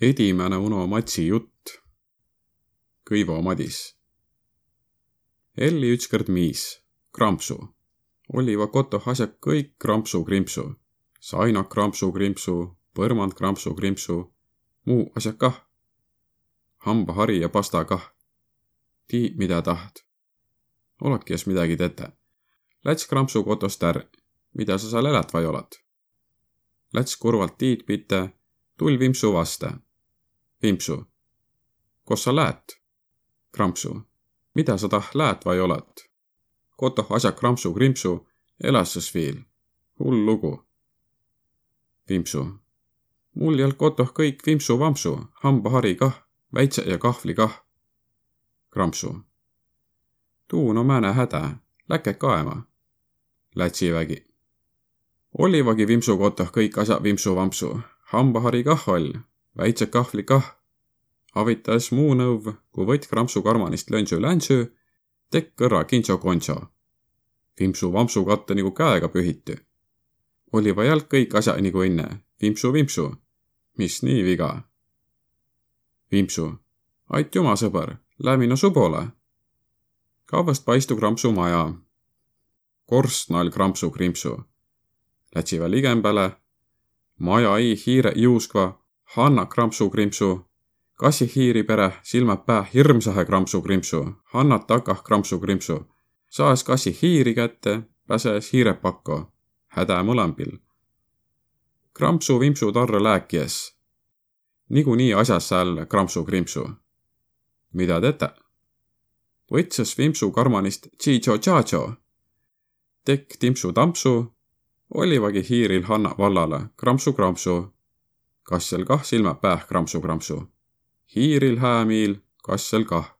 edimene Uno Matsi jutt. Kõivo Madis. Elli ütskõrd miis, krampsu. Oliva kotoh asjak kõik krampsu-krimpsu. Sainak krampsu-krimpsu, põrmand krampsu-krimpsu, muu asjak kah. hambahari ja pasta kah. tii, mida taht. oleki jos midagi tete. Läts krampsu kotost är, mida sa seal elät vai oled? Läts kurvalt tiid pite, tull Vimpsu vaste Vimpsu. Kos sa läät? Krampsu. Mida sa tah läät vai oled? Kotoh asja krampsu krimpsu, elasses viil. hull lugu. Vimpsu. mul jääl kotoh kõik vimpsu-vampsu, hambahari kah, väitse ja kahvli kah. Krampsu. tuu no määne häda, läke kaema. Lätsivägi. Olivagi vimpsu kotoh kõik asjad vimpsu-vampsu, hambahari kah all väitse kahvli kah. avitas muu nõuv, kui võtt krampsu karmanist lönsü-länsü, tekk kõrra kintso-kontso. vimpsu-vampsu katte nagu käega pühiti. oli vajalt kõik asja nagu enne, vimpsu-vimpsu. mis nii viga? vimpsu. aitüma, sõber, lähme no subole. kaubast paistu krampsu maja. korstnal krampsu-krimpsu. Lätsiva ligembäle. maja ei hiire juuskva Hanna krampsu-krimpsu, kassihiiri pere, silmad pää hirmsahe krampsu-krimpsu, Hannat takah krampsu-krimpsu. saes kassi hiiri kätte, pääses hiire pakko, häda mõlembil. krampsu-vimpsu tarre lääkies. niikuinii asjas seal krampsu-krimpsu. mida tete? võtses vimpsu karmanist tšiitso-tšaatso. tekk timpsu-tampsu, olivagi hiiril Hanna vallale krampsu-krampsu kassel kah silmad päh krampsu-krampsu. hiiril häämiil, kassel kah.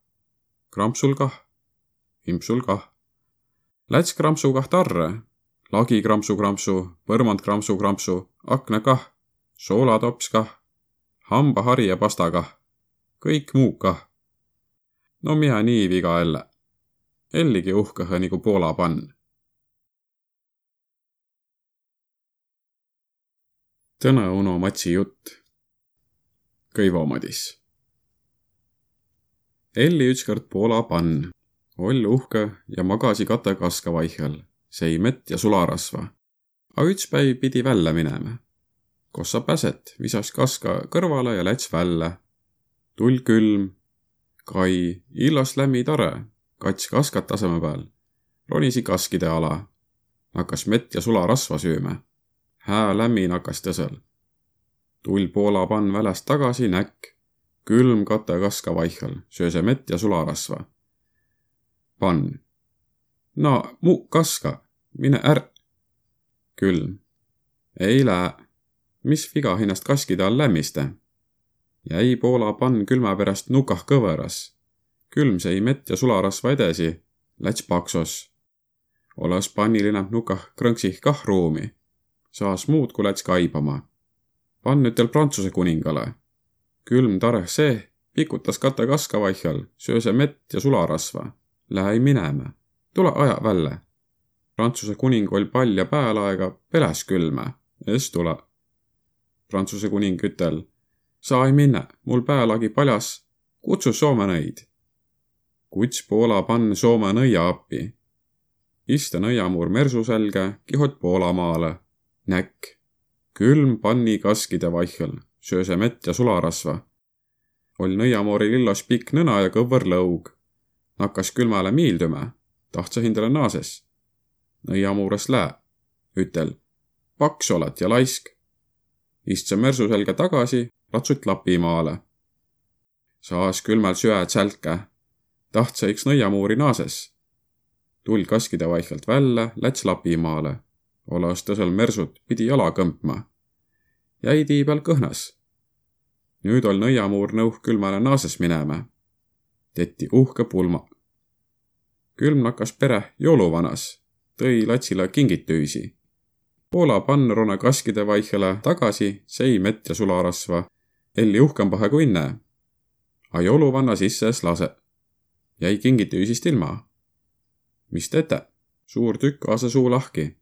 krampsul kah, vimpsul kah. Läts krampsu kah tarre, lagi krampsu-krampsu, põrmand krampsu-krampsu, akna kah, soolatops kah, hambahari ja pasta kah, kõik muu kah. no mina nii viga jälle. Elligi uhkõhe nagu Poola pann Tõne Uno Matsi jutt. Kõivo Madis. Elli ütskord Poola pann, oll uhke ja magasi kate kaska vaihel, sei mett ja sularasva. A üts päiv pidi välja minema. Kos sa päset, visas kaska kõrvale ja läts välja. tull külm, kai, illas lämmi tore, kats kaskat taseme peal, ronisi kaskide ala, hakkas mett ja sularasva sööma hää lämmin hakkas tõsõl. tull Poola pann väläst tagasi näkk, külm kate kaska vaihel, sööse mett ja sularasva. pann. no mu kaska, mine är-. külm. ei lää. mis viga hinnast kaskide all lämmiste? jäi Poola pann külma pärast nukah kõveras. külm sõi mett ja sularasva edasi, läts paksos. olles panniline nukah krõnksih kah ruumi saas muud, kui läts kaibama. pann ütel Prantsuse kuningale. külm tareh see, pikutas kate kaska vaihel, sööse mett ja sularasva. Lähe minema, tule aja välja. Prantsuse kuning oll palja päälaega peles külme, es tule. Prantsuse kuning ütel, sa ei minne, mul päälagi paljas, kutsu Soome nõid. kuts Poola pann Soome nõia appi. iste nõiamuur mersu selge, kihot Poola maale näkk, külm panni kaskide vaihel, sööse mett ja sularasva. oll nõiamoori lillos pikk nõna ja kõvõr lõug. nakkas külmale miildüma, tahtsa hindale naases. nõiamuures lää, ütel, paks oled ja laisk. istse mersu selga tagasi, ratsut Lapimaale. saas külmal süä tsälke, tahtsa iks nõiamuuri naases. tull kaskide vaihelt välja, läts Lapimaale olas tõsel mersut pidi jala kõmpma. jäi tii peal kõhnas. nüüd ol nõiamuur nõuh külmale naases minema. tetti uhke pulma. külm nakkas pere jouluvanas, tõi latsile kingitüüsi. Poola pannrone kaskide vaihele tagasi sei mett ja sularasva, elli uhkempahe kui enne. A jouluvanna sisses lase. jäi kingitüüsist ilma. mis tete? suur tükk aase suu lahki